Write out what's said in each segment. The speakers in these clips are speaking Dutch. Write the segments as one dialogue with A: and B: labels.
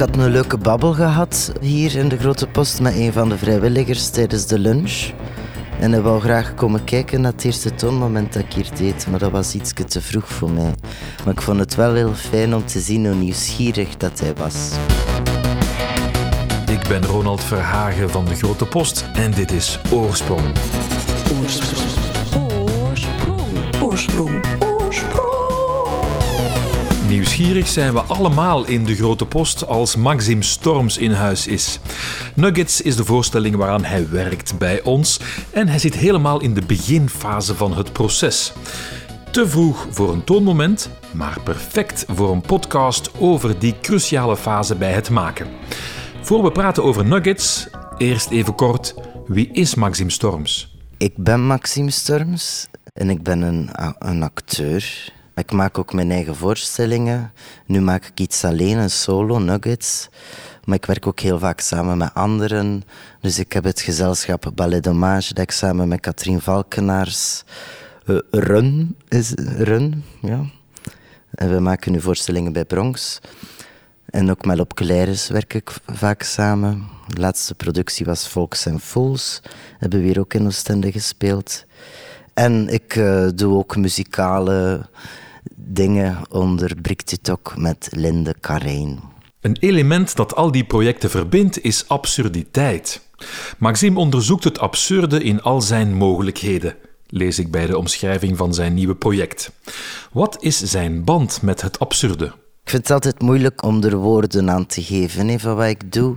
A: had een leuke babbel gehad hier in de Grote Post met een van de vrijwilligers tijdens de lunch. En hij wou graag komen kijken naar het eerste toonmoment dat ik hier deed, maar dat was iets te vroeg voor mij. Maar ik vond het wel heel fijn om te zien hoe nieuwsgierig dat hij was.
B: Ik ben Ronald Verhagen van de Grote Post en dit is Oorsprong.
C: Oorsprong. Oorsprong. Oorsprong.
B: Nieuwsgierig zijn we allemaal in de Grote Post als Maxim Storms in huis is. Nuggets is de voorstelling waaraan hij werkt bij ons en hij zit helemaal in de beginfase van het proces. Te vroeg voor een toonmoment, maar perfect voor een podcast over die cruciale fase bij het maken. Voor we praten over Nuggets, eerst even kort, wie is Maxim Storms?
A: Ik ben Maxime Storms en ik ben een, een acteur. Ik maak ook mijn eigen voorstellingen. Nu maak ik iets alleen, een solo, Nuggets. Maar ik werk ook heel vaak samen met anderen. Dus ik heb het gezelschap Ballet Dommage dat samen met Katrien Valkenaars uh, run, is run, ja. En we maken nu voorstellingen bij Bronx. En ook met Lop Claires werk ik vaak samen. De laatste productie was Volks en Fools. Hebben we hier ook in Oostende gespeeld. En ik uh, doe ook muzikale dingen onder Briktitok met Linde Karijn.
B: Een element dat al die projecten verbindt is absurditeit. Maxime onderzoekt het absurde in al zijn mogelijkheden, lees ik bij de omschrijving van zijn nieuwe project. Wat is zijn band met het absurde?
A: Ik vind het altijd moeilijk om er woorden aan te geven hè, van wat ik doe.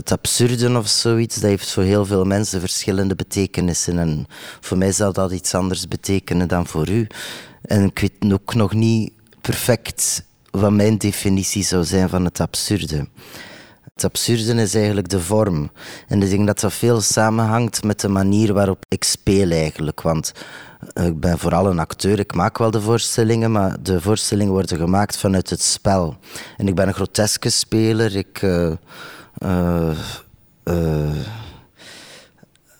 A: Het absurde of zoiets, dat heeft voor heel veel mensen verschillende betekenissen. En voor mij zal dat iets anders betekenen dan voor u. En ik weet ook nog niet perfect wat mijn definitie zou zijn van het absurde. Het absurde is eigenlijk de vorm. En ik denk dat dat veel samenhangt met de manier waarop ik speel eigenlijk. Want eh, ik ben vooral een acteur, ik maak wel de voorstellingen, maar de voorstellingen worden gemaakt vanuit het spel. En ik ben een groteske speler. Ik... Uh, uh,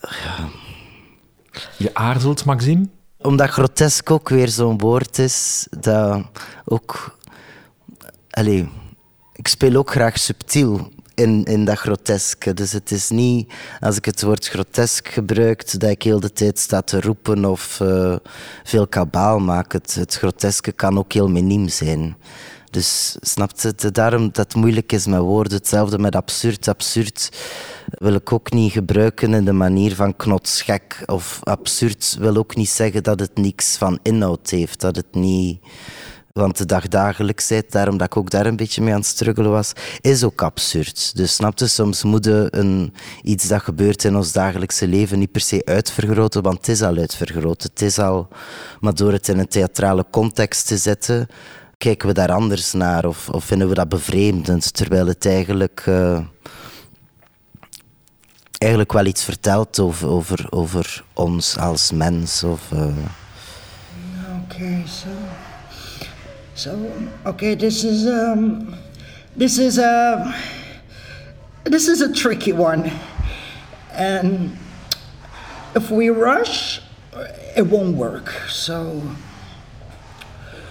B: ja. Je aarzelt, Maxime?
A: Omdat grotesk ook weer zo'n woord is dat ook. Allee, ik speel ook graag subtiel in, in dat groteske. Dus het is niet als ik het woord grotesk gebruik dat ik heel de tijd sta te roepen of uh, veel kabaal maak. Het, het groteske kan ook heel miniem zijn. Dus snapt het? Daarom dat het moeilijk is met woorden. Hetzelfde met absurd. Absurd wil ik ook niet gebruiken in de manier van knotsgek. Of absurd wil ook niet zeggen dat het niks van inhoud heeft. Dat het niet... Want de dagdagelijksheid, daarom dat ik ook daar een beetje mee aan het struggelen was, is ook absurd. Dus snapte, soms moeten iets dat gebeurt in ons dagelijkse leven niet per se uitvergroten, want het is al uitvergroot. Het is al, maar door het in een theatrale context te zetten, kijken we daar anders naar of, of vinden we dat bevreemdend, terwijl het eigenlijk, uh, eigenlijk wel iets vertelt over, over, over ons als mens. Of, uh...
D: Okay, so, so okay, this is um, this is a this is a tricky one, and if we rush, it won't work. So.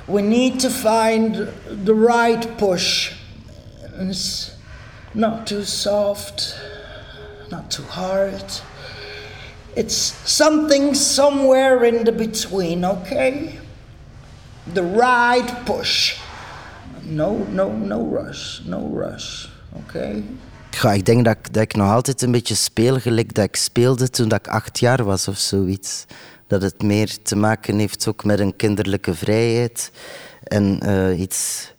D: We need to find the right push. It's not too soft, not too hard. It's something somewhere in the between, okay? The right push. No, no, no rush, no rush, okay?
A: Ja, ik denk dat, dat ik nog altijd een beetje speel gelijk dat ik speelde toen dat ik acht jaar was of zoiets. Dat het meer te maken heeft ook met een kinderlijke vrijheid en uh, iets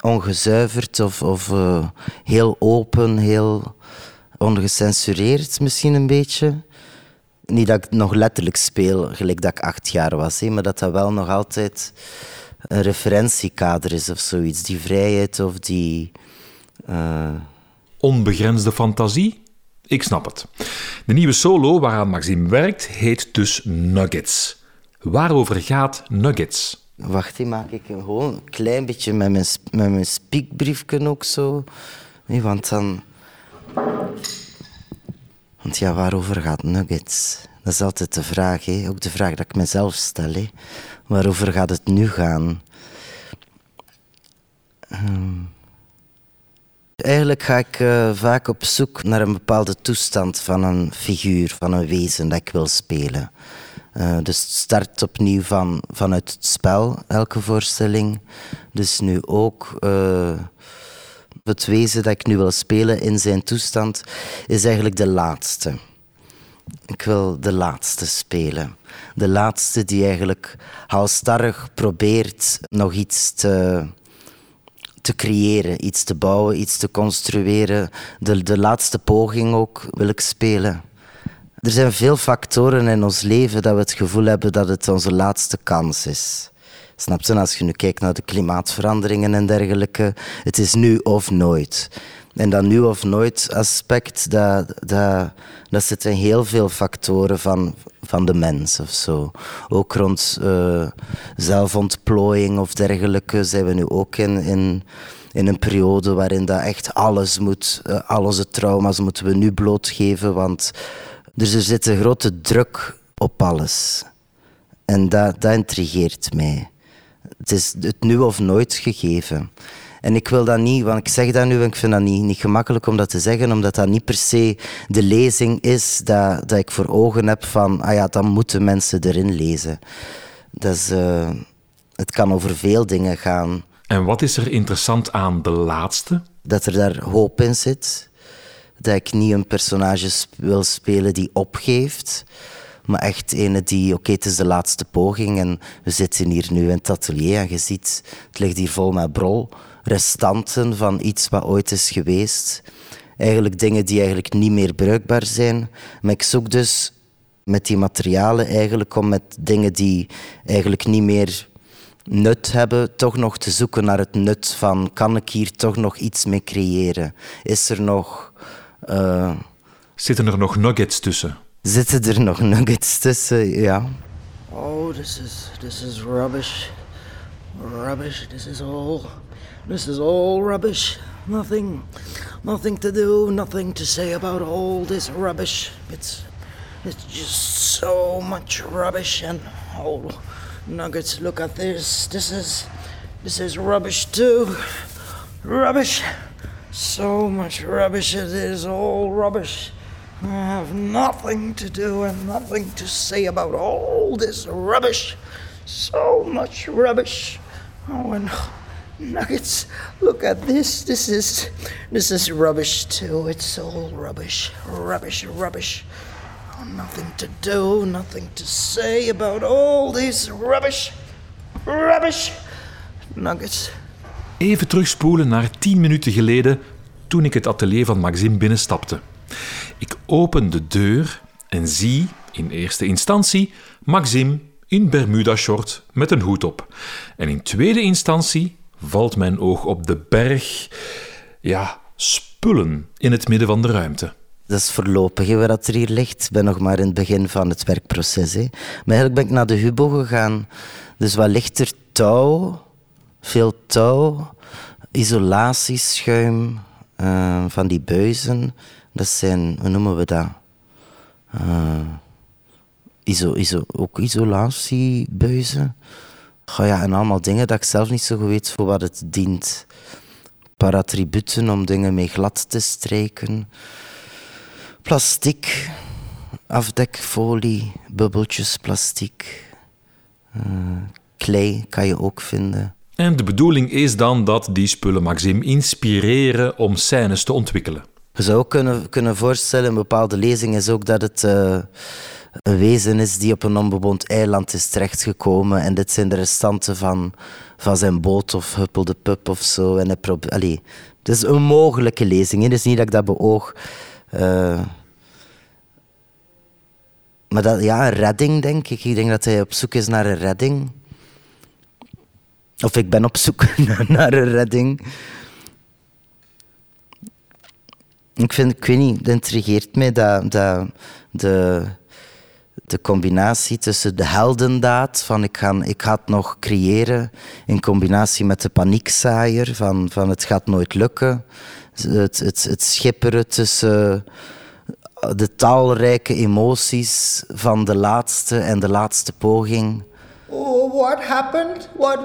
A: ongezuiverd of, of uh, heel open, heel ongecensureerd misschien een beetje. Niet dat ik nog letterlijk speel gelijk dat ik acht jaar was, hè, maar dat dat wel nog altijd een referentiekader is of zoiets. Die vrijheid of die... Uh...
B: Onbegrensde fantasie? Ik snap het. De nieuwe solo waaraan Maxime werkt heet dus Nuggets. Waarover gaat Nuggets?
A: Wacht, die maak ik gewoon een klein beetje met mijn, met mijn spiekbriefje ook zo. Want dan... Want ja, waarover gaat Nuggets? Dat is altijd de vraag, hè? ook de vraag dat ik mezelf stel. Hè? Waarover gaat het nu gaan? Um... eigenlijk ga ik eh, vaak op zoek naar een bepaalde toestand van een figuur, van een wezen dat ik wil spelen. Uh, dus het start opnieuw van, vanuit het spel, elke voorstelling. Dus nu ook uh, het wezen dat ik nu wil spelen in zijn toestand is eigenlijk de laatste. Ik wil de laatste spelen. De laatste die eigenlijk halstarrig probeert nog iets te, te creëren, iets te bouwen, iets te construeren. De, de laatste poging ook wil ik spelen. Er zijn veel factoren in ons leven dat we het gevoel hebben dat het onze laatste kans is. Snap je? Als je nu kijkt naar de klimaatveranderingen en dergelijke, het is nu of nooit. En dat nu of nooit aspect, dat, dat, dat zit heel veel factoren van, van de mens of zo. Ook rond uh, zelfontplooiing of dergelijke zijn we nu ook in, in, in een periode waarin dat echt alles moet, uh, al onze trauma's moeten we nu blootgeven, want dus er zit een grote druk op alles. En dat, dat intrigeert mij. Het is het nu of nooit gegeven. En ik wil dat niet, want ik zeg dat nu en ik vind dat niet, niet gemakkelijk om dat te zeggen, omdat dat niet per se de lezing is dat, dat ik voor ogen heb van, ah ja, dan moeten mensen erin lezen. Dat is, uh, het kan over veel dingen gaan.
B: En wat is er interessant aan de laatste?
A: Dat er daar hoop in zit. Dat ik niet een personage wil spelen die opgeeft maar echt ene die, oké, het is de laatste poging en we zitten hier nu in het atelier en je ziet, het ligt hier vol met brol, restanten van iets wat ooit is geweest. Eigenlijk dingen die eigenlijk niet meer bruikbaar zijn. Maar ik zoek dus met die materialen eigenlijk om met dingen die eigenlijk niet meer nut hebben, toch nog te zoeken naar het nut van kan ik hier toch nog iets mee creëren? Is er nog... Uh...
B: Zitten er nog nuggets tussen?
A: Zitten er nog nuggets tussen? Ja.
D: Oh, this is this is rubbish. Rubbish. This is all. This is all rubbish. Nothing, nothing to do. Nothing to say about all this rubbish. It's it's just so much rubbish and oh, nuggets. Look at this. This is this is rubbish too. Rubbish. So much rubbish. It is all rubbish. I have nothing to do and nothing to say about all this rubbish. So much rubbish. Oh, and nuggets. Look at this. This is this is rubbish too. It's all rubbish. Rubbish, rubbish. Nothing to do, nothing to say about all this rubbish. Rubbish. Nuggets.
B: Even terugspoelen naar tien minuten geleden toen ik het atelier van Maxime binnenstapte. Ik open de deur en zie in eerste instantie Maxime in Bermuda-short met een hoed op. En in tweede instantie valt mijn oog op de berg, ja, spullen in het midden van de ruimte.
A: Dat is voorlopig waar dat er hier ligt. Ik ben nog maar in het begin van het werkproces. Hè. Maar eigenlijk ben ik naar de Hubo gegaan. Dus wat ligt er? Touw, veel touw, isolatieschuim uh, van die buizen. Dat zijn, hoe noemen we dat? Uh, iso, iso, ook isolatiebuizen. Ja, en allemaal dingen dat ik zelf niet zo goed weet voor wat het dient. Parattributen om dingen mee glad te strijken. Plastic, afdekfolie, bubbeltjes plastic. Uh, klei kan je ook vinden.
B: En de bedoeling is dan dat die spullen Maxim inspireren om scènes te ontwikkelen.
A: Je zou ook kunnen, kunnen voorstellen, een bepaalde lezing is ook dat het uh, een wezen is die op een onbewoond eiland is terechtgekomen. En dit zijn de restanten van, van zijn boot of huppelde pup of zo. En hij Allee, het is een mogelijke lezing. Het is niet dat ik dat beoog. Uh, maar dat, ja, een redding, denk ik. Ik denk dat hij op zoek is naar een redding. Of ik ben op zoek naar een redding. Ik vind, ik weet niet, het intrigeert mij dat, dat de, de combinatie tussen de heldendaad van ik ga, ik ga het nog creëren in combinatie met de paniekzaaier van, van het gaat nooit lukken. Het, het, het schipperen tussen de talrijke emoties van de laatste en de laatste poging.
D: Oh, what happened?
E: What,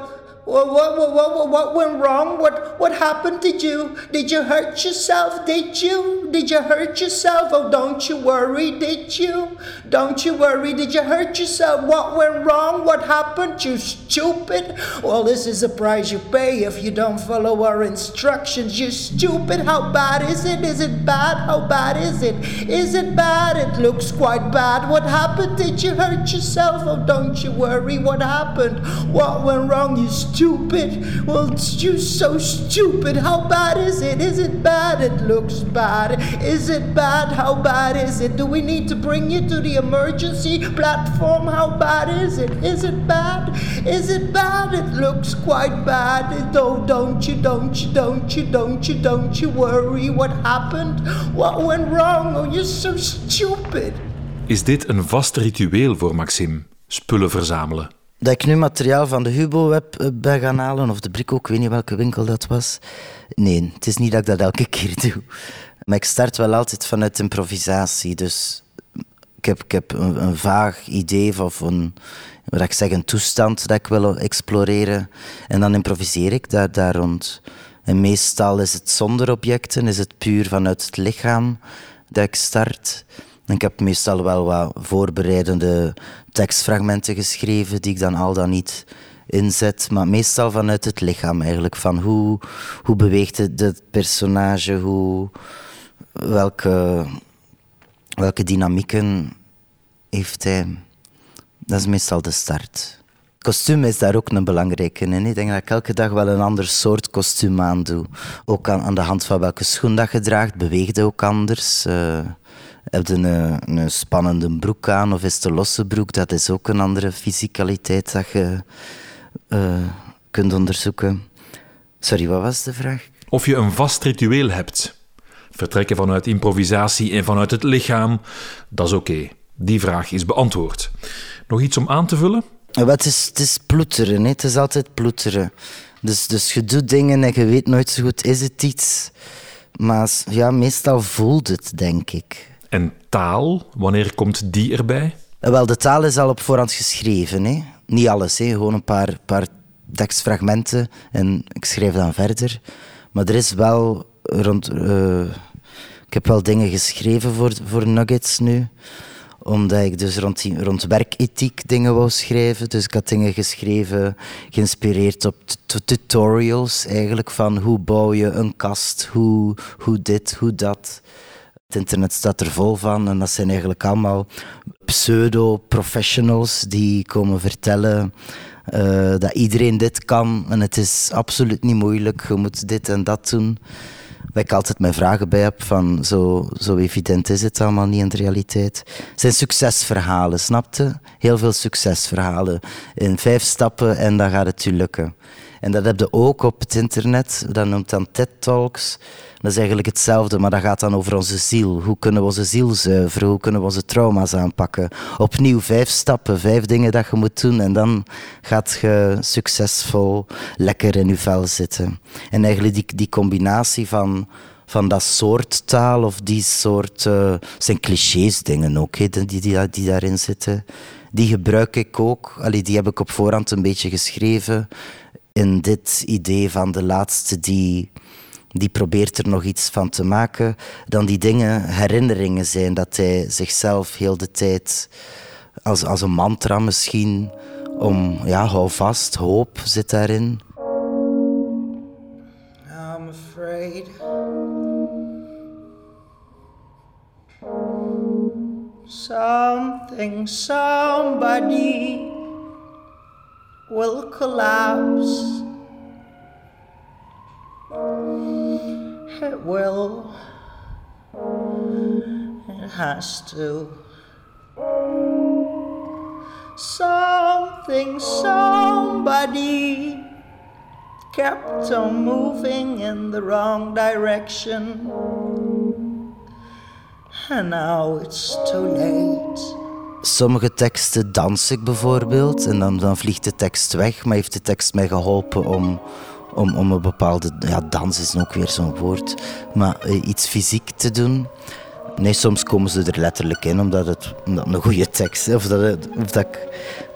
E: What, what, what, what, went wrong? What, what happened? Did you, did you hurt yourself? Did you? Did you hurt yourself? Oh, don't you worry, did you? Don't you worry, did you hurt yourself? What went wrong? What happened? You stupid. Well, this is the price you pay if you don't follow our instructions. You stupid. How bad is it? Is it bad? How bad is it? Is it bad? It looks quite bad. What happened? Did you hurt yourself? Oh, don't you worry. What happened? What went wrong? You stupid. Well, you so stupid. How bad is it? Is it bad? It looks bad. Is it bad? How bad is it? Do we need to bring you to the emergency platform? How bad is it? Is it bad? Is it bad? It looks quite bad. Oh, don't you, don't you, don't you, don't you, don't you worry. What happened? What went wrong? Oh, you're so stupid.
B: Is dit een vast ritueel voor Maxime? Spullen verzamelen.
A: Dat ik nu materiaal van de Hubo-web eh, ben gaan halen, of de Brico, ik weet niet welke winkel dat was. Nee, het is niet dat ik dat elke keer doe. Maar ik start wel altijd vanuit improvisatie. Dus ik heb, ik heb een, vaag idee of een, wat ik zeg, een toestand dat ik wil exploreren. En dan improviseer ik daar, daar rond. En meestal is het zonder objecten, is het puur vanuit het lichaam dat ik start. Ik heb meestal wel wat voorbereidende tekstfragmenten geschreven die ik dan al dan niet inzet, maar meestal vanuit het lichaam eigenlijk. Van hoe, hoe beweegt het, het personage, hoe, welke, welke dynamieken heeft hij. Dat is meestal de start. Kostuum is daar ook een belangrijke in. Ik denk dat ik elke dag wel een ander soort kostuum aandoe. Ook aan, aan de hand van welke schoen dat je draagt, beweegt ook anders. Uh, heb je een, een spannende broek aan of is het een losse broek? Dat is ook een andere fysicaliteit dat je uh, kunt onderzoeken. Sorry, wat was de vraag?
B: Of je een vast ritueel hebt. Vertrekken vanuit improvisatie en vanuit het lichaam, dat is oké. Die vraag is beantwoord. Nog iets om aan te vullen?
A: Het is, het is ploeteren, hè. het is altijd ploeteren. Dus, dus je doet dingen en je weet nooit zo goed, is het iets? Maar ja, meestal voelt het, denk ik.
B: En taal, wanneer komt die erbij?
A: Wel, de taal is al op voorhand geschreven. Hè. Niet alles, hè. gewoon een paar, paar tekstfragmenten en ik schrijf dan verder. Maar er is wel rond. Uh, ik heb wel dingen geschreven voor, voor Nuggets nu omdat ik dus rond, rond werkethiek dingen wou schrijven. Dus ik had dingen geschreven, geïnspireerd op tutorials eigenlijk, van hoe bouw je een kast, hoe, hoe dit, hoe dat. Het internet staat er vol van en dat zijn eigenlijk allemaal pseudo-professionals die komen vertellen uh, dat iedereen dit kan en het is absoluut niet moeilijk, je moet dit en dat doen waar ik altijd mijn vragen bij heb van zo, zo evident is het allemaal niet in de realiteit. Het zijn succesverhalen, snapte? Heel veel succesverhalen. In vijf stappen en dan gaat het je lukken. En dat heb je ook op het internet. Dat noemt dan TED Talks. Dat is eigenlijk hetzelfde, maar dat gaat dan over onze ziel. Hoe kunnen we onze ziel zuiveren? Hoe kunnen we onze trauma's aanpakken? Opnieuw vijf stappen, vijf dingen dat je moet doen. En dan gaat je succesvol lekker in je vel zitten. En eigenlijk die, die combinatie van van dat soort taal of die soort. Uh, zijn clichés dingen ook, die, die, die, daarin zitten. Die gebruik ik ook. Allee, die heb ik op voorhand een beetje geschreven in dit idee van de laatste die, die probeert er nog iets van te maken, dan die dingen herinneringen zijn dat hij zichzelf heel de tijd als, als een mantra misschien om, ja, hou vast, hoop zit daarin.
E: I'm afraid. Something, somebody will collapse. It will. It has to. Something, somebody kept on moving in the wrong direction. And now it's too late.
A: sommige teksten dans ik bijvoorbeeld en dan, dan vliegt de tekst weg, maar heeft de tekst mij geholpen om, om, om een bepaalde... Ja, dans is ook weer zo'n woord, maar eh, iets fysiek te doen. Nee, soms komen ze er letterlijk in omdat het, een goede tekst is. Of, dat, dat, ik,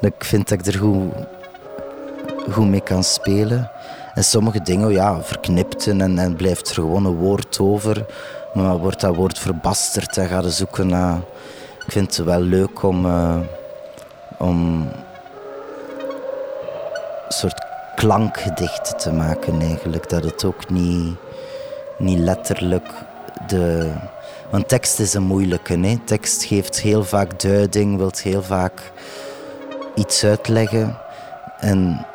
A: dat ik vind dat ik er goed, goed mee kan spelen. En sommige dingen ja, verknipten en, en blijft er gewoon een woord over. Maar wordt dat woord verbasterd en gaat zoeken naar... Ik vind het wel leuk om... Uh, om een soort klankgedichten te maken eigenlijk. Dat het ook niet, niet letterlijk de... Want tekst is een moeilijke. Hè? Tekst geeft heel vaak duiding, wil heel vaak iets uitleggen. En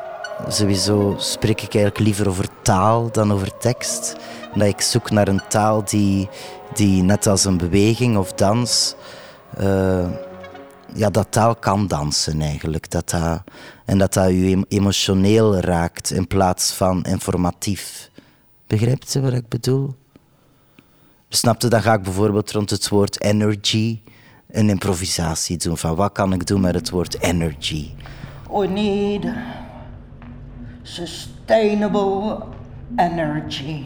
A: sowieso spreek ik eigenlijk liever over taal dan over tekst. Dat ik zoek naar een taal die, die net als een beweging of dans, uh, ja, dat taal kan dansen eigenlijk. Dat dat, en dat dat je emotioneel raakt in plaats van informatief. Begrijpt je wat ik bedoel? Snapte, dan ga ik bijvoorbeeld rond het woord energy een improvisatie doen. Van wat kan ik doen met het woord energy?
E: We need sustainable energy.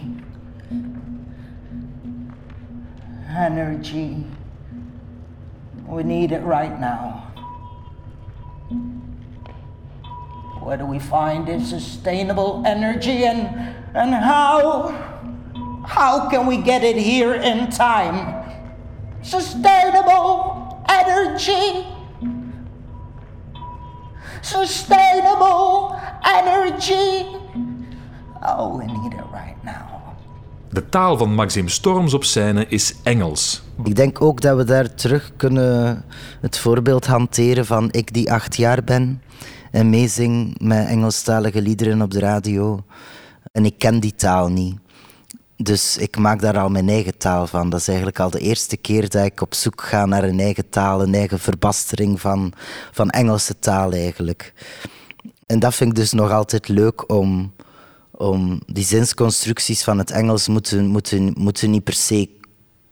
E: Energy. We need it right now. Where do we find this sustainable energy and, and how? How can we get it here in time? Sustainable energy. Sustainable energy. Oh, we need it.
B: De taal van Maxim Storms op scène is Engels.
A: Ik denk ook dat we daar terug kunnen het voorbeeld hanteren van ik die acht jaar ben en meezing met Engelstalige liederen op de radio. En ik ken die taal niet. Dus ik maak daar al mijn eigen taal van. Dat is eigenlijk al de eerste keer dat ik op zoek ga naar een eigen taal, een eigen verbastering van, van Engelse taal eigenlijk. En dat vind ik dus nog altijd leuk om, om die zinsconstructies van het Engels moeten, moeten, moeten niet per se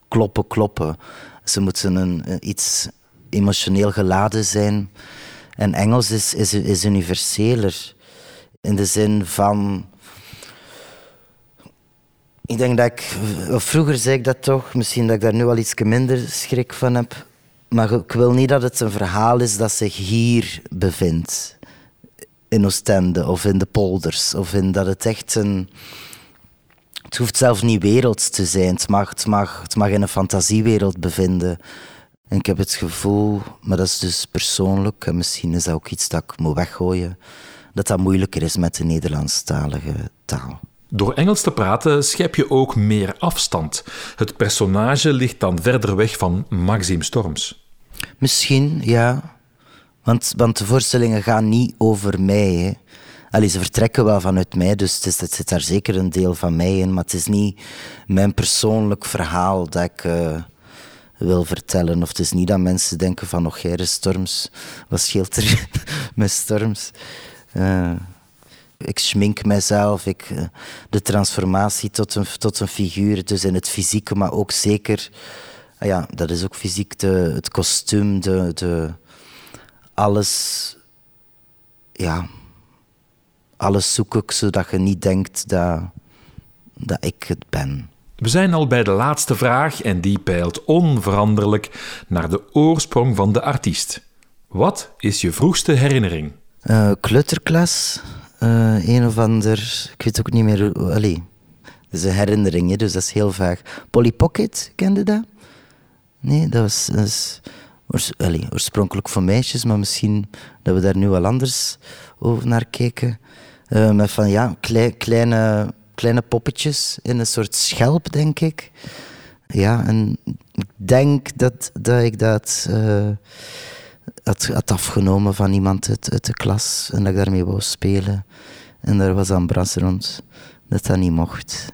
A: kloppen, kloppen. Ze moeten een, iets emotioneel geladen zijn. En Engels is, is, is universeler. In de zin van ik denk dat ik, vroeger zei ik dat toch, misschien dat ik daar nu al iets minder schrik van heb. Maar ik wil niet dat het een verhaal is dat zich hier bevindt. In Oostende of in de polders. Of in dat het echt een. Het hoeft zelf niet werelds te zijn. Het mag, het mag, het mag in een fantasiewereld bevinden. En ik heb het gevoel, maar dat is dus persoonlijk, en misschien is dat ook iets dat ik moet weggooien, dat dat moeilijker is met de Nederlandstalige taal.
B: Door Engels te praten schep je ook meer afstand. Het personage ligt dan verder weg van Maxime Storms.
A: Misschien, ja. Want, want de voorstellingen gaan niet over mij. Hè. Ze vertrekken wel vanuit mij, dus het, is, het, zit daar zeker een deel van mij in. Maar het is niet mijn persoonlijk verhaal dat ik uh, wil vertellen. Of het is niet dat mensen denken van, nog jij Storms, wat scheelt er met Storms? Uh, ik schmink mezelf, eh, de transformatie tot een, tot een figuur, dus in het fysieke, maar ook zeker, ah ja, dat is ook fysiek, de, het kostuum, de, de, alles, ja, alles zoek ik zodat je niet denkt dat, dat ik het ben.
B: We zijn al bij de laatste vraag en die peilt onveranderlijk naar de oorsprong van de artiest. Wat is je vroegste herinnering?
A: Uh, kleuterklas, uh, een of ander, ik weet ook niet meer, allee, dat is een herinnering, dus dat is heel vaag. Polly Pocket, kende dat? Nee, dat was, dat oorspronkelijk voor meisjes, maar misschien dat we daar nu wel anders over naar kijken. Uh, met van ja, kleine, kleine poppetjes in een soort schelp, denk ik. Ja, en ik denk dat, dat ik dat... Had, had afgenomen van iemand uit, uit de klas en dat ik daarmee wou spelen. En daar was dan bras rond dat dat niet mocht.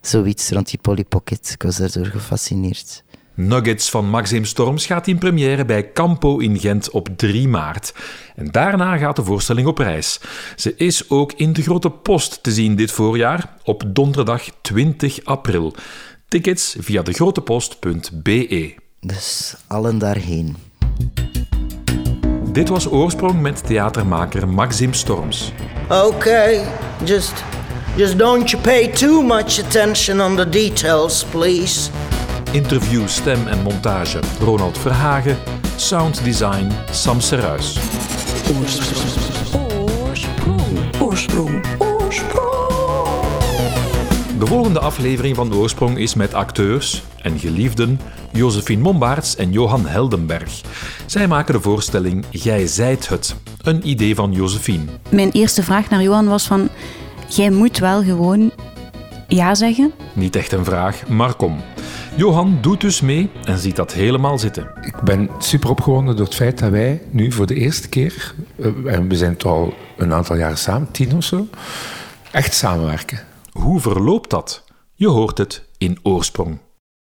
A: Zoiets rond die Polly Pocket. Ik was daardoor gefascineerd.
B: Nuggets van Maxim Storms gaat in première bij Campo in Gent op 3 maart. En daarna gaat de voorstelling op reis. Ze is ook in de Grote Post te zien dit voorjaar op donderdag 20 april. Tickets via degrotepost.be.
A: Dus allen daarheen.
B: Dit was Oorsprong met theatermaker Maxim Storms.
D: Okay, just just don't you pay too much attention on the details, please.
B: Interview, stem en montage Ronald Verhagen. Sound design Sam Seruis.
C: Oorsprong. Oorsprong. Oorsprong. Oorsprong.
B: De volgende aflevering van Oorsprong is met acteurs en geliefden Josephine Mombaerts en Johan Heldenberg. Zij maken de voorstelling Jij zijt het, een idee van Josephine.
F: Mijn eerste vraag naar Johan was van... Jij moet wel gewoon ja zeggen.
B: Niet echt een vraag, maar kom. Johan doet dus mee en ziet dat helemaal zitten.
G: Ik ben super opgewonden door het feit dat wij nu voor de eerste keer, eh, en we zijn toch al een aantal jaren samen, tien of zo, echt samenwerken.
B: Hoe verloopt dat? Je hoort het in Oorsprong.